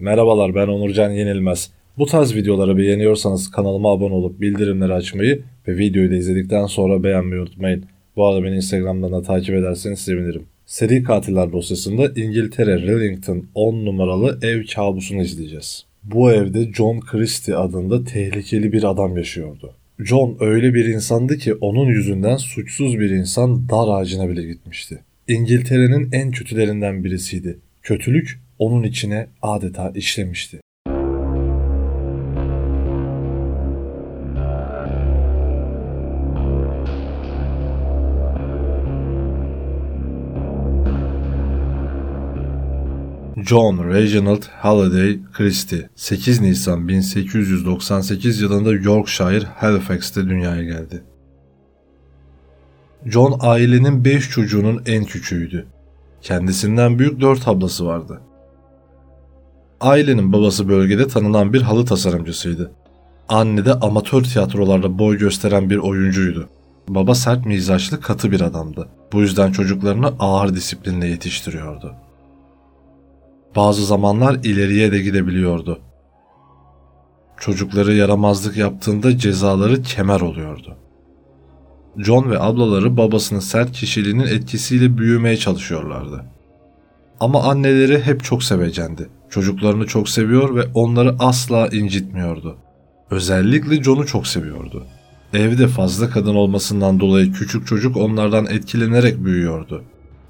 Merhabalar ben Onurcan Yenilmez. Bu tarz videoları beğeniyorsanız kanalıma abone olup bildirimleri açmayı ve videoyu da izledikten sonra beğenmeyi unutmayın. Bu arada beni Instagram'dan da takip ederseniz sevinirim. Seri Katiller dosyasında İngiltere Rillington 10 numaralı ev kabusunu izleyeceğiz. Bu evde John Christie adında tehlikeli bir adam yaşıyordu. John öyle bir insandı ki onun yüzünden suçsuz bir insan dar ağacına bile gitmişti. İngiltere'nin en kötülerinden birisiydi. Kötülük onun içine adeta işlemişti. John Reginald Halliday Christie 8 Nisan 1898 yılında Yorkshire Halifax'te dünyaya geldi. John ailenin 5 çocuğunun en küçüğüydü. Kendisinden büyük 4 ablası vardı. Ailenin babası bölgede tanınan bir halı tasarımcısıydı. Anne de amatör tiyatrolarda boy gösteren bir oyuncuydu. Baba sert mizaçlı katı bir adamdı. Bu yüzden çocuklarını ağır disiplinle yetiştiriyordu. Bazı zamanlar ileriye de gidebiliyordu. Çocukları yaramazlık yaptığında cezaları kemer oluyordu. John ve ablaları babasının sert kişiliğinin etkisiyle büyümeye çalışıyorlardı. Ama anneleri hep çok sevecendi. Çocuklarını çok seviyor ve onları asla incitmiyordu. Özellikle John'u çok seviyordu. Evde fazla kadın olmasından dolayı küçük çocuk onlardan etkilenerek büyüyordu.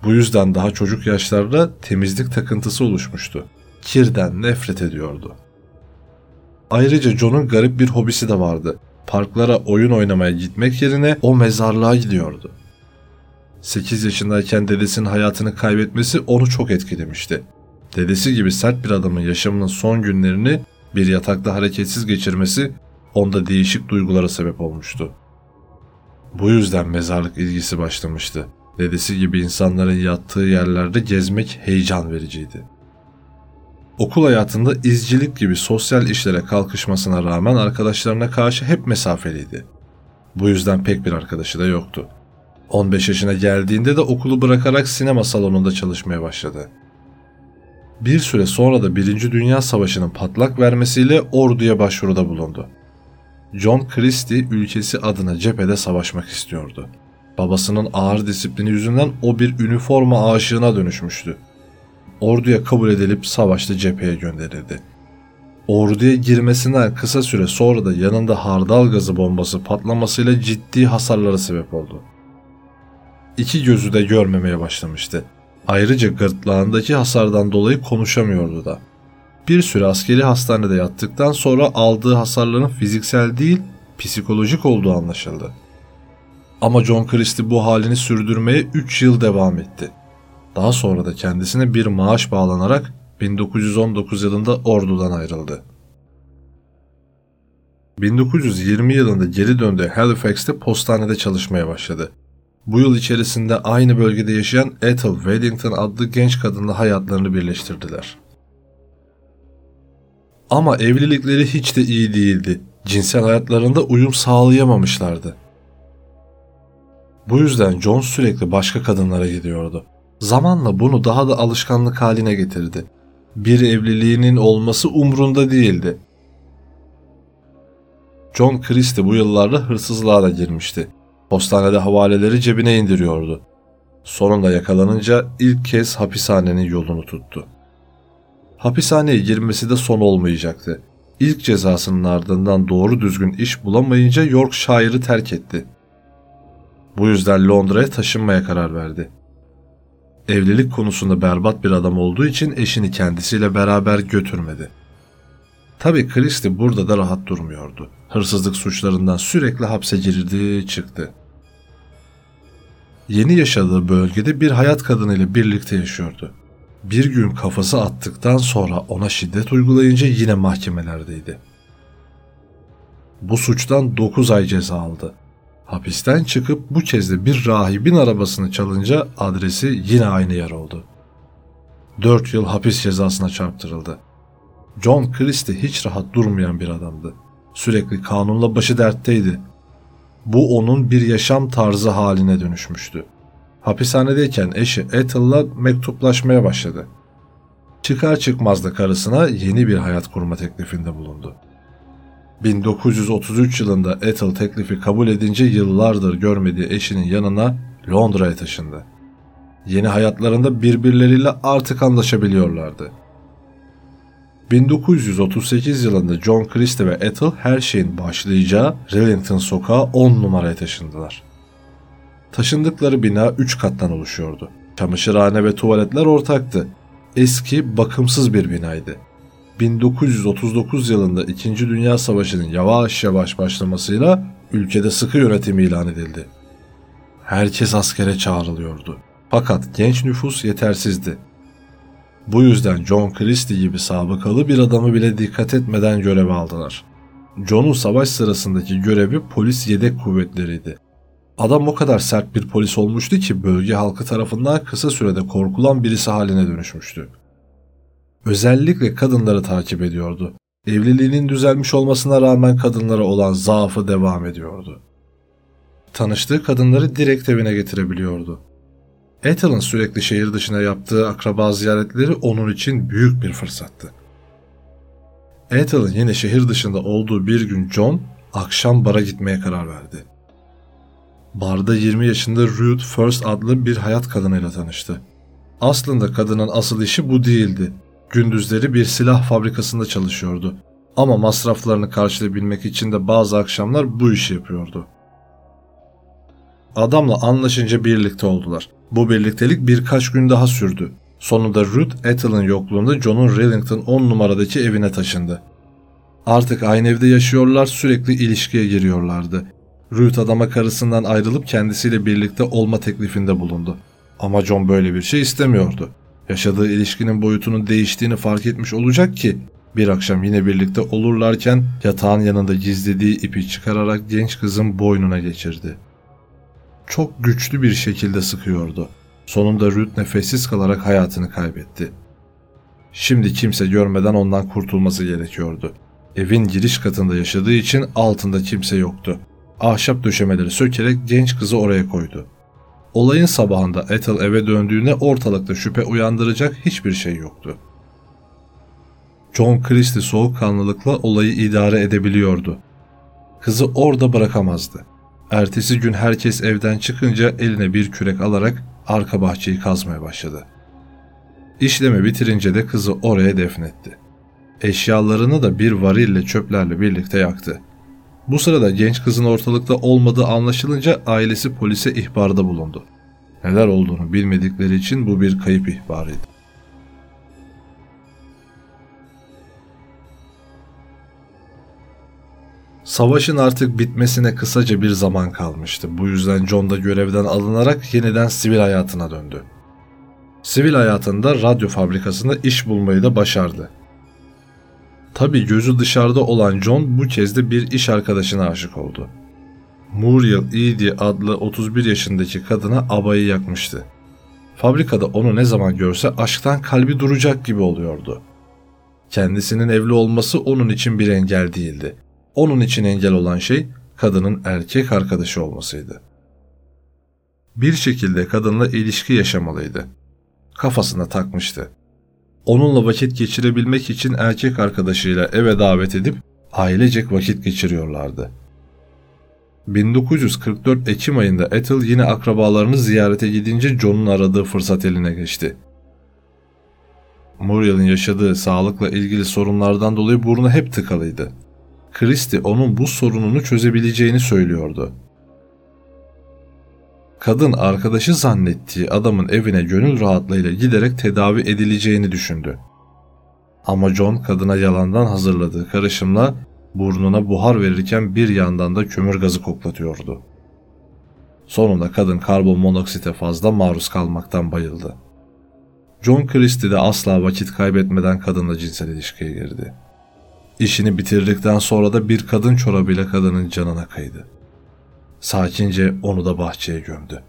Bu yüzden daha çocuk yaşlarda temizlik takıntısı oluşmuştu. Kirden nefret ediyordu. Ayrıca John'un garip bir hobisi de vardı. Parklara oyun oynamaya gitmek yerine o mezarlığa gidiyordu. 8 yaşındayken dedesinin hayatını kaybetmesi onu çok etkilemişti. Dedesi gibi sert bir adamın yaşamının son günlerini bir yatakta hareketsiz geçirmesi onda değişik duygulara sebep olmuştu. Bu yüzden mezarlık ilgisi başlamıştı. Dedesi gibi insanların yattığı yerlerde gezmek heyecan vericiydi. Okul hayatında izcilik gibi sosyal işlere kalkışmasına rağmen arkadaşlarına karşı hep mesafeliydi. Bu yüzden pek bir arkadaşı da yoktu. 15 yaşına geldiğinde de okulu bırakarak sinema salonunda çalışmaya başladı. Bir süre sonra da 1. Dünya Savaşı'nın patlak vermesiyle orduya başvuruda bulundu. John Christie ülkesi adına cephede savaşmak istiyordu. Babasının ağır disiplini yüzünden o bir üniforma aşığına dönüşmüştü. Orduya kabul edilip savaşta cepheye gönderildi. Orduya girmesinden kısa süre sonra da yanında hardal gazı bombası patlamasıyla ciddi hasarlara sebep oldu. İki gözü de görmemeye başlamıştı. Ayrıca gırtlağındaki hasardan dolayı konuşamıyordu da. Bir süre askeri hastanede yattıktan sonra aldığı hasarların fiziksel değil, psikolojik olduğu anlaşıldı. Ama John Christie bu halini sürdürmeye 3 yıl devam etti. Daha sonra da kendisine bir maaş bağlanarak 1919 yılında ordudan ayrıldı. 1920 yılında geri döndüğü Halifax'te postanede çalışmaya başladı. Bu yıl içerisinde aynı bölgede yaşayan Ethel Weddington adlı genç kadınla hayatlarını birleştirdiler. Ama evlilikleri hiç de iyi değildi. Cinsel hayatlarında uyum sağlayamamışlardı. Bu yüzden John sürekli başka kadınlara gidiyordu. Zamanla bunu daha da alışkanlık haline getirdi. Bir evliliğinin olması umrunda değildi. John Christie bu yıllarda hırsızlığa da girmişti. Postanede havaleleri cebine indiriyordu. Sonunda yakalanınca ilk kez hapishanenin yolunu tuttu. Hapishaneye girmesi de son olmayacaktı. İlk cezasının ardından doğru düzgün iş bulamayınca Yorkshire'ı terk etti. Bu yüzden Londra'ya taşınmaya karar verdi. Evlilik konusunda berbat bir adam olduğu için eşini kendisiyle beraber götürmedi. Tabi Christie burada da rahat durmuyordu. Hırsızlık suçlarından sürekli hapse girdi çıktı. Yeni yaşadığı bölgede bir hayat kadınıyla birlikte yaşıyordu. Bir gün kafası attıktan sonra ona şiddet uygulayınca yine mahkemelerdeydi. Bu suçtan 9 ay ceza aldı. Hapisten çıkıp bu kez de bir rahibin arabasını çalınca adresi yine aynı yer oldu. 4 yıl hapis cezasına çarptırıldı. John Christie hiç rahat durmayan bir adamdı. Sürekli kanunla başı dertteydi. Bu onun bir yaşam tarzı haline dönüşmüştü. Hapishanedeyken eşi Ethel'la mektuplaşmaya başladı. Çıkar çıkmaz da karısına yeni bir hayat kurma teklifinde bulundu. 1933 yılında Ethel teklifi kabul edince yıllardır görmediği eşinin yanına Londra'ya taşındı. Yeni hayatlarında birbirleriyle artık anlaşabiliyorlardı. 1938 yılında John Christie ve Ethel her şeyin başlayacağı Rillington sokağı 10 numaraya taşındılar. Taşındıkları bina 3 kattan oluşuyordu. Çamaşırhane ve tuvaletler ortaktı. Eski, bakımsız bir binaydı. 1939 yılında 2. Dünya Savaşı'nın yavaş yavaş başlamasıyla ülkede sıkı yönetim ilan edildi. Herkes askere çağrılıyordu. Fakat genç nüfus yetersizdi. Bu yüzden John Christie gibi sabıkalı bir adamı bile dikkat etmeden göreve aldılar. John'un savaş sırasındaki görevi polis yedek kuvvetleriydi. Adam o kadar sert bir polis olmuştu ki bölge halkı tarafından kısa sürede korkulan birisi haline dönüşmüştü. Özellikle kadınları takip ediyordu. Evliliğinin düzelmiş olmasına rağmen kadınlara olan zaafı devam ediyordu. Tanıştığı kadınları direkt evine getirebiliyordu. Ethel'ın sürekli şehir dışına yaptığı akraba ziyaretleri onun için büyük bir fırsattı. Ethel'ın yine şehir dışında olduğu bir gün John akşam bara gitmeye karar verdi. Barda 20 yaşında Ruth First adlı bir hayat kadınıyla tanıştı. Aslında kadının asıl işi bu değildi. Gündüzleri bir silah fabrikasında çalışıyordu. Ama masraflarını karşılayabilmek için de bazı akşamlar bu işi yapıyordu. Adamla anlaşınca birlikte oldular. Bu birliktelik birkaç gün daha sürdü. Sonunda Ruth Ethel'ın yokluğunda John'un Rillington 10 numaradaki evine taşındı. Artık aynı evde yaşıyorlar sürekli ilişkiye giriyorlardı. Ruth adama karısından ayrılıp kendisiyle birlikte olma teklifinde bulundu. Ama John böyle bir şey istemiyordu. Yaşadığı ilişkinin boyutunun değiştiğini fark etmiş olacak ki bir akşam yine birlikte olurlarken yatağın yanında gizlediği ipi çıkararak genç kızın boynuna geçirdi. Çok güçlü bir şekilde sıkıyordu. Sonunda Ruth nefessiz kalarak hayatını kaybetti. Şimdi kimse görmeden ondan kurtulması gerekiyordu. Evin giriş katında yaşadığı için altında kimse yoktu. Ahşap döşemeleri sökerek genç kızı oraya koydu. Olayın sabahında Ethel eve döndüğünde ortalıkta şüphe uyandıracak hiçbir şey yoktu. John Christie soğukkanlılıkla olayı idare edebiliyordu. Kızı orada bırakamazdı. Ertesi gün herkes evden çıkınca eline bir kürek alarak arka bahçeyi kazmaya başladı. İşlemi bitirince de kızı oraya defnetti. Eşyalarını da bir varille çöplerle birlikte yaktı. Bu sırada genç kızın ortalıkta olmadığı anlaşılınca ailesi polise ihbarda bulundu. Neler olduğunu bilmedikleri için bu bir kayıp ihbarıydı. Savaşın artık bitmesine kısaca bir zaman kalmıştı. Bu yüzden John da görevden alınarak yeniden sivil hayatına döndü. Sivil hayatında radyo fabrikasında iş bulmayı da başardı. Tabi gözü dışarıda olan John bu kez de bir iş arkadaşına aşık oldu. Muriel Edie adlı 31 yaşındaki kadına abayı yakmıştı. Fabrikada onu ne zaman görse aşktan kalbi duracak gibi oluyordu. Kendisinin evli olması onun için bir engel değildi. Onun için engel olan şey kadının erkek arkadaşı olmasıydı. Bir şekilde kadınla ilişki yaşamalıydı. Kafasına takmıştı onunla vakit geçirebilmek için erkek arkadaşıyla eve davet edip ailecek vakit geçiriyorlardı. 1944 Ekim ayında Ethel yine akrabalarını ziyarete gidince John'un aradığı fırsat eline geçti. Muriel'in yaşadığı sağlıkla ilgili sorunlardan dolayı burnu hep tıkalıydı. Christie onun bu sorununu çözebileceğini söylüyordu. Kadın arkadaşı zannettiği adamın evine gönül rahatlığıyla giderek tedavi edileceğini düşündü. Ama John kadına yalandan hazırladığı karışımla burnuna buhar verirken bir yandan da kömür gazı koklatıyordu. Sonunda kadın karbon monoksite fazla maruz kalmaktan bayıldı. John Christie de asla vakit kaybetmeden kadınla cinsel ilişkiye girdi. İşini bitirdikten sonra da bir kadın çorabıyla kadının canına kaydı. Sakince onu da bahçeye gömdü.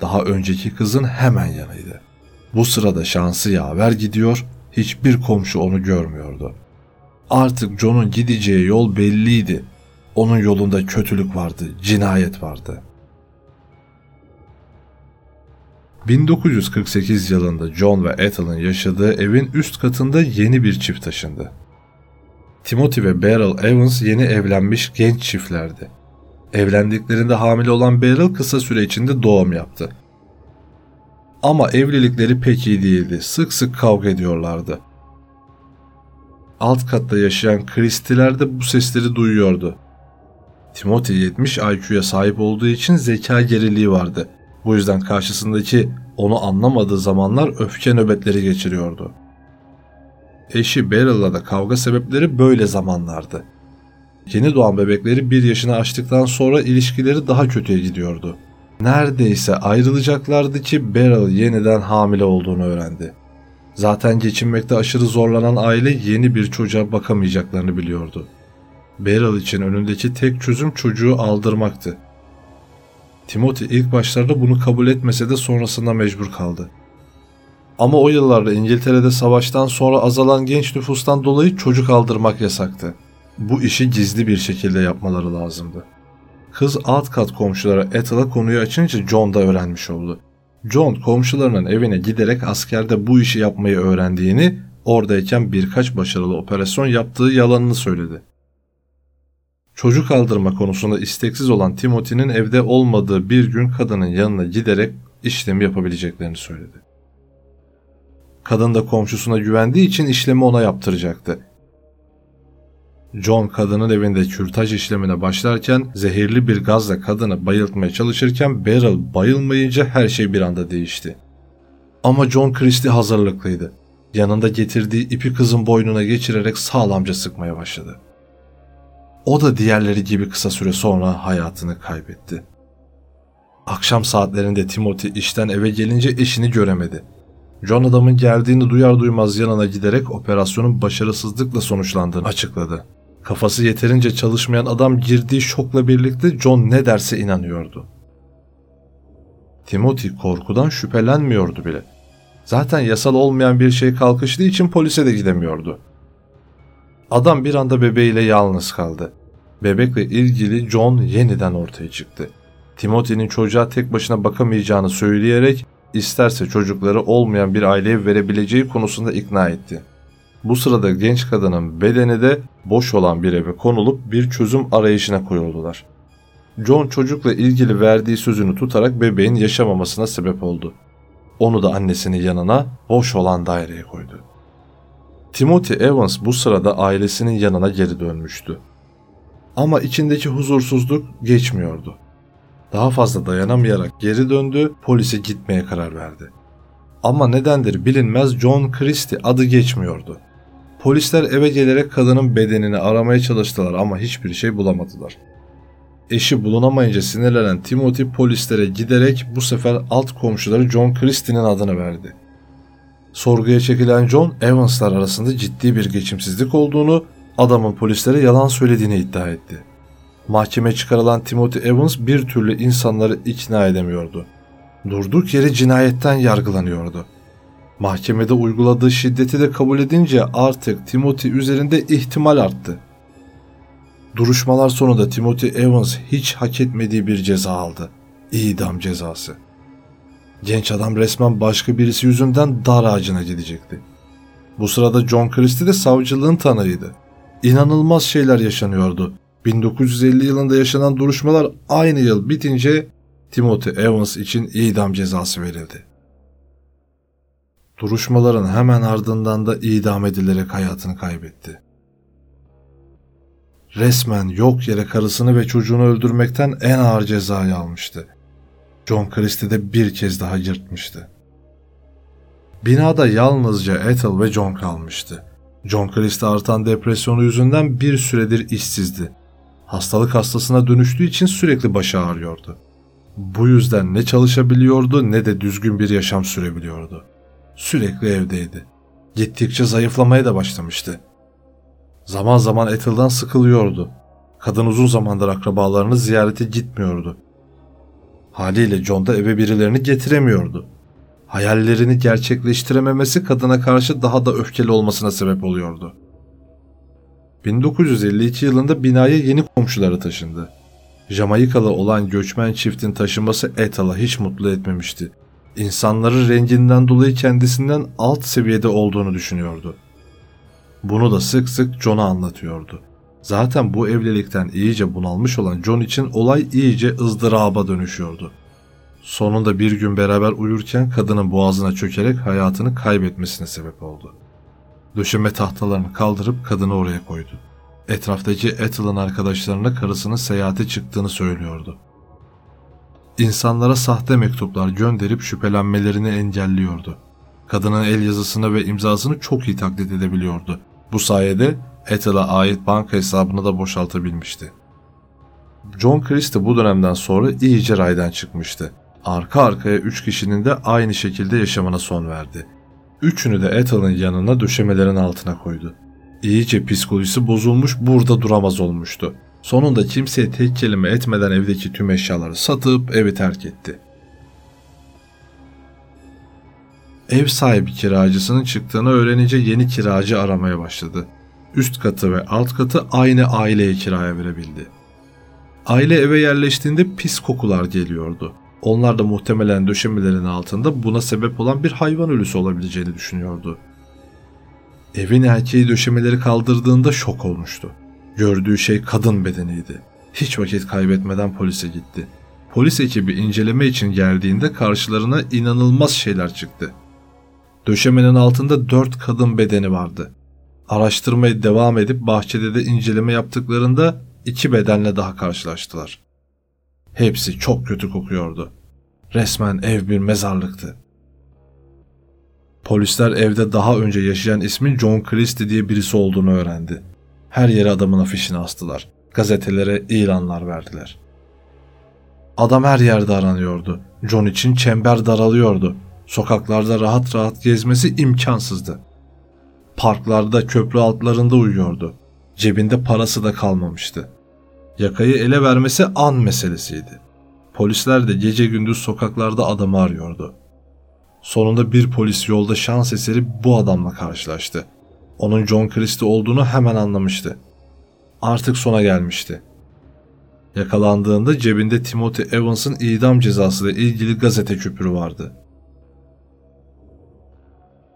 Daha önceki kızın hemen yanıydı. Bu sırada şansı yaver gidiyor, hiçbir komşu onu görmüyordu. Artık John'un gideceği yol belliydi. Onun yolunda kötülük vardı, cinayet vardı. 1948 yılında John ve Ethel'ın yaşadığı evin üst katında yeni bir çift taşındı. Timothy ve Beryl Evans yeni evlenmiş genç çiftlerdi. Evlendiklerinde hamile olan Beryl kısa süre içinde doğum yaptı. Ama evlilikleri pek iyi değildi. Sık sık kavga ediyorlardı. Alt katta yaşayan Christie'ler de bu sesleri duyuyordu. Timothy 70 IQ'ya sahip olduğu için zeka geriliği vardı. Bu yüzden karşısındaki onu anlamadığı zamanlar öfke nöbetleri geçiriyordu. Eşi Beryl'la da kavga sebepleri böyle zamanlardı. Yeni doğan bebekleri bir yaşını aştıktan sonra ilişkileri daha kötüye gidiyordu. Neredeyse ayrılacaklardı ki Beryl yeniden hamile olduğunu öğrendi. Zaten geçinmekte aşırı zorlanan aile yeni bir çocuğa bakamayacaklarını biliyordu. Beryl için önündeki tek çözüm çocuğu aldırmaktı. Timothy ilk başlarda bunu kabul etmese de sonrasında mecbur kaldı. Ama o yıllarda İngiltere'de savaştan sonra azalan genç nüfustan dolayı çocuk aldırmak yasaktı. Bu işi gizli bir şekilde yapmaları lazımdı. Kız alt kat komşulara Ethel'a konuyu açınca John da öğrenmiş oldu. John komşularının evine giderek askerde bu işi yapmayı öğrendiğini, oradayken birkaç başarılı operasyon yaptığı yalanını söyledi. Çocuk aldırma konusunda isteksiz olan Timothy'nin evde olmadığı bir gün kadının yanına giderek işlemi yapabileceklerini söyledi. Kadın da komşusuna güvendiği için işlemi ona yaptıracaktı. John kadının evinde kürtaj işlemine başlarken zehirli bir gazla kadını bayıltmaya çalışırken Beryl bayılmayınca her şey bir anda değişti. Ama John Christie hazırlıklıydı. Yanında getirdiği ipi kızın boynuna geçirerek sağlamca sıkmaya başladı. O da diğerleri gibi kısa süre sonra hayatını kaybetti. Akşam saatlerinde Timothy işten eve gelince eşini göremedi. John adamın geldiğini duyar duymaz yanına giderek operasyonun başarısızlıkla sonuçlandığını açıkladı. Kafası yeterince çalışmayan adam girdiği şokla birlikte John ne derse inanıyordu. Timothy korkudan şüphelenmiyordu bile. Zaten yasal olmayan bir şey kalkıştığı için polise de gidemiyordu. Adam bir anda bebeğiyle yalnız kaldı. Bebekle ilgili John yeniden ortaya çıktı. Timothy'nin çocuğa tek başına bakamayacağını söyleyerek isterse çocukları olmayan bir aileye verebileceği konusunda ikna etti. Bu sırada genç kadının bedeni de boş olan bir eve konulup bir çözüm arayışına koyuldular. John çocukla ilgili verdiği sözünü tutarak bebeğin yaşamamasına sebep oldu. Onu da annesinin yanına boş olan daireye koydu. Timothy Evans bu sırada ailesinin yanına geri dönmüştü. Ama içindeki huzursuzluk geçmiyordu. Daha fazla dayanamayarak geri döndü, polise gitmeye karar verdi. Ama nedendir bilinmez John Christie adı geçmiyordu. Polisler eve gelerek kadının bedenini aramaya çalıştılar ama hiçbir şey bulamadılar. Eşi bulunamayınca sinirlenen Timothy polislere giderek bu sefer alt komşuları John Christie'nin adını verdi. Sorguya çekilen John, Evans'lar arasında ciddi bir geçimsizlik olduğunu, adamın polislere yalan söylediğini iddia etti. Mahkeme çıkarılan Timothy Evans bir türlü insanları ikna edemiyordu. Durduk yere cinayetten yargılanıyordu. Mahkemede uyguladığı şiddeti de kabul edince artık Timothy üzerinde ihtimal arttı. Duruşmalar sonunda Timothy Evans hiç hak etmediği bir ceza aldı. İdam cezası. Genç adam resmen başka birisi yüzünden dar ağacına gidecekti. Bu sırada John Christie de savcılığın tanığıydı. İnanılmaz şeyler yaşanıyordu. 1950 yılında yaşanan duruşmalar aynı yıl bitince Timothy Evans için idam cezası verildi. Duruşmaların hemen ardından da idam edilerek hayatını kaybetti. Resmen yok yere karısını ve çocuğunu öldürmekten en ağır cezayı almıştı. John Christie de bir kez daha yırtmıştı. Binada yalnızca Ethel ve John kalmıştı. John Christie artan depresyonu yüzünden bir süredir işsizdi. Hastalık hastasına dönüştüğü için sürekli başı ağrıyordu. Bu yüzden ne çalışabiliyordu ne de düzgün bir yaşam sürebiliyordu. Sürekli evdeydi. Gittikçe zayıflamaya da başlamıştı. Zaman zaman Ethel'dan sıkılıyordu. Kadın uzun zamandır akrabalarını ziyarete gitmiyordu. Haliyle John da eve birilerini getiremiyordu. Hayallerini gerçekleştirememesi kadına karşı daha da öfkeli olmasına sebep oluyordu. 1952 yılında binaya yeni komşuları taşındı. Jamaikalı olan göçmen çiftin taşınması Ethel'ı hiç mutlu etmemişti. İnsanları renginden dolayı kendisinden alt seviyede olduğunu düşünüyordu. Bunu da sık sık John'a anlatıyordu. Zaten bu evlilikten iyice bunalmış olan John için olay iyice ızdıraba dönüşüyordu. Sonunda bir gün beraber uyurken kadının boğazına çökerek hayatını kaybetmesine sebep oldu. Döşeme tahtalarını kaldırıp kadını oraya koydu. Etraftaki Ethel'ın arkadaşlarına karısının seyahate çıktığını söylüyordu. İnsanlara sahte mektuplar gönderip şüphelenmelerini engelliyordu. Kadının el yazısını ve imzasını çok iyi taklit edebiliyordu. Bu sayede Ethel'a ait banka hesabını da boşaltabilmişti. John Christie bu dönemden sonra iyice raydan çıkmıştı. Arka arkaya üç kişinin de aynı şekilde yaşamına son verdi. Üçünü de Ethel'ın yanına döşemelerin altına koydu. İyice psikolojisi bozulmuş burada duramaz olmuştu. Sonunda kimseye tek kelime etmeden evdeki tüm eşyaları satıp evi terk etti. Ev sahibi kiracısının çıktığını öğrenince yeni kiracı aramaya başladı. Üst katı ve alt katı aynı aileye kiraya verebildi. Aile eve yerleştiğinde pis kokular geliyordu. Onlar da muhtemelen döşemelerin altında buna sebep olan bir hayvan ölüsü olabileceğini düşünüyordu. Evin erkeği döşemeleri kaldırdığında şok olmuştu. Gördüğü şey kadın bedeniydi. Hiç vakit kaybetmeden polise gitti. Polis ekibi inceleme için geldiğinde karşılarına inanılmaz şeyler çıktı. Döşemenin altında dört kadın bedeni vardı. Araştırmaya devam edip bahçede de inceleme yaptıklarında iki bedenle daha karşılaştılar. Hepsi çok kötü kokuyordu. Resmen ev bir mezarlıktı. Polisler evde daha önce yaşayan ismin John Christie diye birisi olduğunu öğrendi. Her yere adamın afişini astılar. Gazetelere ilanlar verdiler. Adam her yerde aranıyordu. John için çember daralıyordu. Sokaklarda rahat rahat gezmesi imkansızdı. Parklarda köprü altlarında uyuyordu. Cebinde parası da kalmamıştı. Yakayı ele vermesi an meselesiydi. Polisler de gece gündüz sokaklarda adamı arıyordu. Sonunda bir polis yolda şans eseri bu adamla karşılaştı. Onun John Christie olduğunu hemen anlamıştı. Artık sona gelmişti. Yakalandığında cebinde Timothy Evans'ın idam cezası ile ilgili gazete küpürü vardı.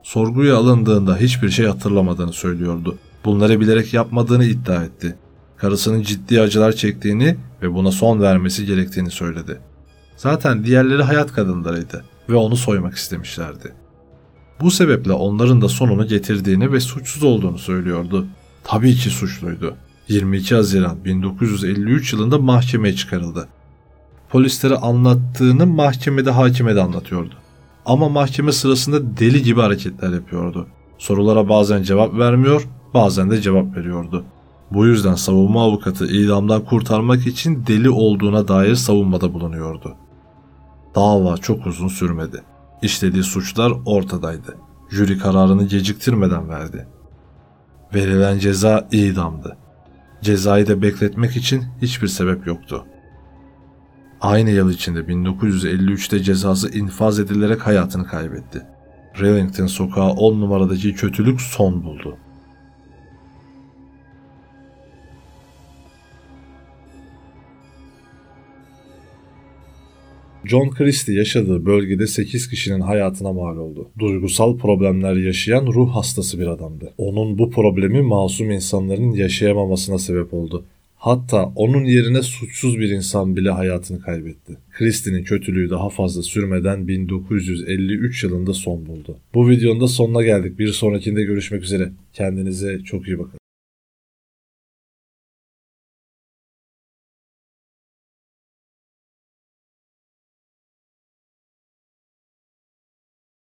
Sorguya alındığında hiçbir şey hatırlamadığını söylüyordu. Bunları bilerek yapmadığını iddia etti. Karısının ciddi acılar çektiğini ve buna son vermesi gerektiğini söyledi. Zaten diğerleri hayat kadınlarıydı ve onu soymak istemişlerdi. Bu sebeple onların da sonunu getirdiğini ve suçsuz olduğunu söylüyordu. Tabii ki suçluydu. 22 Haziran 1953 yılında mahkemeye çıkarıldı. Polislere anlattığını mahkemede hakime de anlatıyordu. Ama mahkeme sırasında deli gibi hareketler yapıyordu. Sorulara bazen cevap vermiyor, bazen de cevap veriyordu. Bu yüzden savunma avukatı idamdan kurtarmak için deli olduğuna dair savunmada bulunuyordu. Dava çok uzun sürmedi. İşlediği suçlar ortadaydı. Jüri kararını geciktirmeden verdi. Verilen ceza idamdı. Cezayı da bekletmek için hiçbir sebep yoktu. Aynı yıl içinde 1953'te cezası infaz edilerek hayatını kaybetti. Rillington sokağı 10 numaradaki kötülük son buldu. John Christie yaşadığı bölgede 8 kişinin hayatına mal oldu. Duygusal problemler yaşayan ruh hastası bir adamdı. Onun bu problemi masum insanların yaşayamamasına sebep oldu. Hatta onun yerine suçsuz bir insan bile hayatını kaybetti. Christie'nin kötülüğü daha fazla sürmeden 1953 yılında son buldu. Bu videonun da sonuna geldik. Bir sonrakinde görüşmek üzere. Kendinize çok iyi bakın.